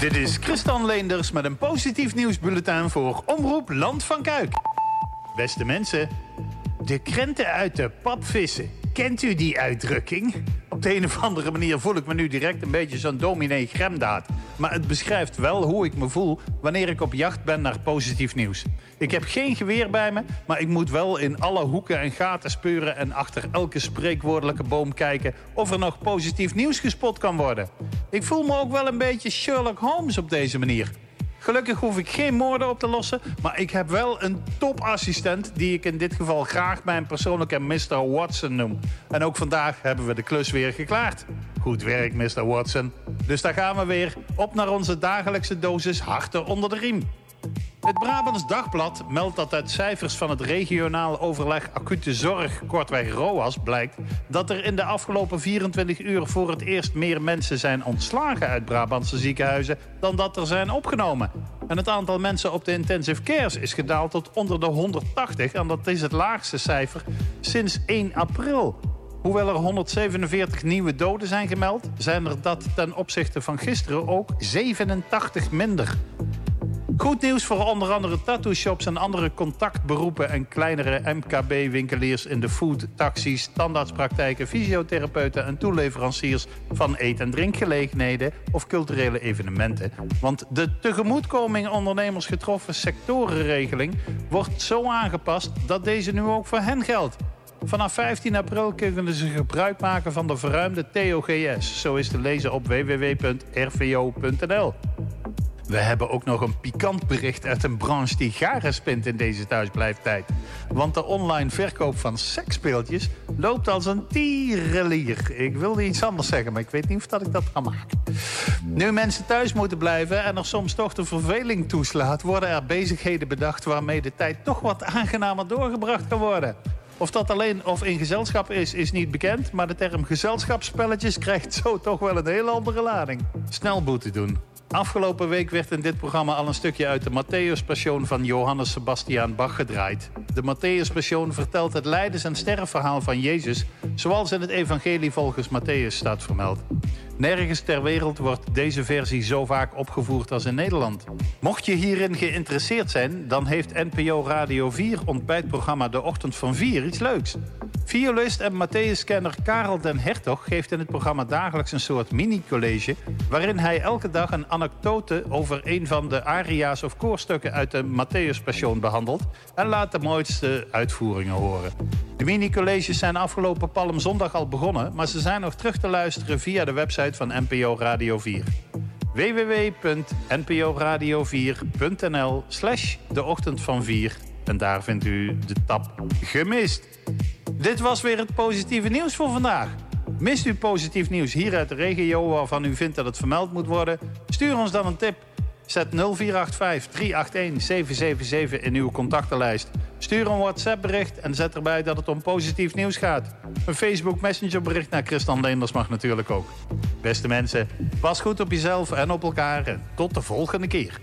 Dit is Christian Leenders met een positief nieuwsbulletin voor Omroep Land van Kuik. Beste mensen, de krenten uit de pap vissen. Kent u die uitdrukking? Op de een of andere manier voel ik me nu direct een beetje zo'n dominee Gremdaad. Maar het beschrijft wel hoe ik me voel wanneer ik op jacht ben naar positief nieuws. Ik heb geen geweer bij me, maar ik moet wel in alle hoeken en gaten speuren... en achter elke spreekwoordelijke boom kijken of er nog positief nieuws gespot kan worden. Ik voel me ook wel een beetje Sherlock Holmes op deze manier. Gelukkig hoef ik geen moorden op te lossen, maar ik heb wel een topassistent die ik in dit geval graag mijn persoonlijke Mr. Watson noem. En ook vandaag hebben we de klus weer geklaard. Goed werk, Mr. Watson. Dus daar gaan we weer op naar onze dagelijkse dosis harten onder de riem. Het Brabants Dagblad meldt dat uit cijfers van het regionaal overleg acute zorg, kortweg ROAS, blijkt dat er in de afgelopen 24 uur voor het eerst meer mensen zijn ontslagen uit Brabantse ziekenhuizen dan dat er zijn opgenomen. En het aantal mensen op de intensive cares is gedaald tot onder de 180 en dat is het laagste cijfer sinds 1 april. Hoewel er 147 nieuwe doden zijn gemeld, zijn er dat ten opzichte van gisteren ook 87 minder. Goed nieuws voor onder andere tattoo-shops en andere contactberoepen... en kleinere MKB-winkeliers in de food, taxis, tandartspraktijken... fysiotherapeuten en toeleveranciers van eet- en drinkgelegenheden... of culturele evenementen. Want de tegemoetkoming ondernemers getroffen sectorenregeling... wordt zo aangepast dat deze nu ook voor hen geldt. Vanaf 15 april kunnen ze gebruik maken van de verruimde TOGS. Zo is te lezen op www.rvo.nl. We hebben ook nog een pikant bericht uit een branche die garen spint in deze thuisblijftijd. Want de online verkoop van seksspeeltjes loopt als een tierenlier. Ik wilde iets anders zeggen, maar ik weet niet of dat ik dat kan maken. Nu mensen thuis moeten blijven en er soms toch de verveling toeslaat... worden er bezigheden bedacht waarmee de tijd toch wat aangenamer doorgebracht kan worden. Of dat alleen of in gezelschap is, is niet bekend. Maar de term gezelschapsspelletjes krijgt zo toch wel een hele andere lading. Snel boete doen. Afgelopen week werd in dit programma al een stukje uit de Matthäus van Johannes Sebastian Bach gedraaid. De Matthäus vertelt het leidens- en sterrenverhaal van Jezus... zoals in het evangelie volgens Matthäus staat vermeld. Nergens ter wereld wordt deze versie zo vaak opgevoerd als in Nederland. Mocht je hierin geïnteresseerd zijn, dan heeft NPO Radio 4 ontbijtprogramma De Ochtend van 4 iets leuks. Violist en Matthäus-kenner Karel den Hertog geeft in het programma dagelijks een soort mini-college... waarin hij elke dag een anekdote over een van de aria's of koorstukken uit de Matthäus-passion behandelt... en laat de mooiste uitvoeringen horen. De mini-colleges zijn afgelopen Palmzondag al begonnen... maar ze zijn nog terug te luisteren via de website van NPO Radio 4 www.nporadio4.nl slash de ochtend van 4 en daar vindt u de tap gemist. Dit was weer het positieve nieuws voor vandaag. Mist u positief nieuws hier uit de regio waarvan u vindt dat het vermeld moet worden? Stuur ons dan een tip. Zet 0485 381 777 in uw contactenlijst. Stuur een WhatsApp bericht en zet erbij dat het om positief nieuws gaat. Een Facebook Messenger bericht naar Christian Leenders mag natuurlijk ook. Beste mensen, pas goed op jezelf en op elkaar en tot de volgende keer.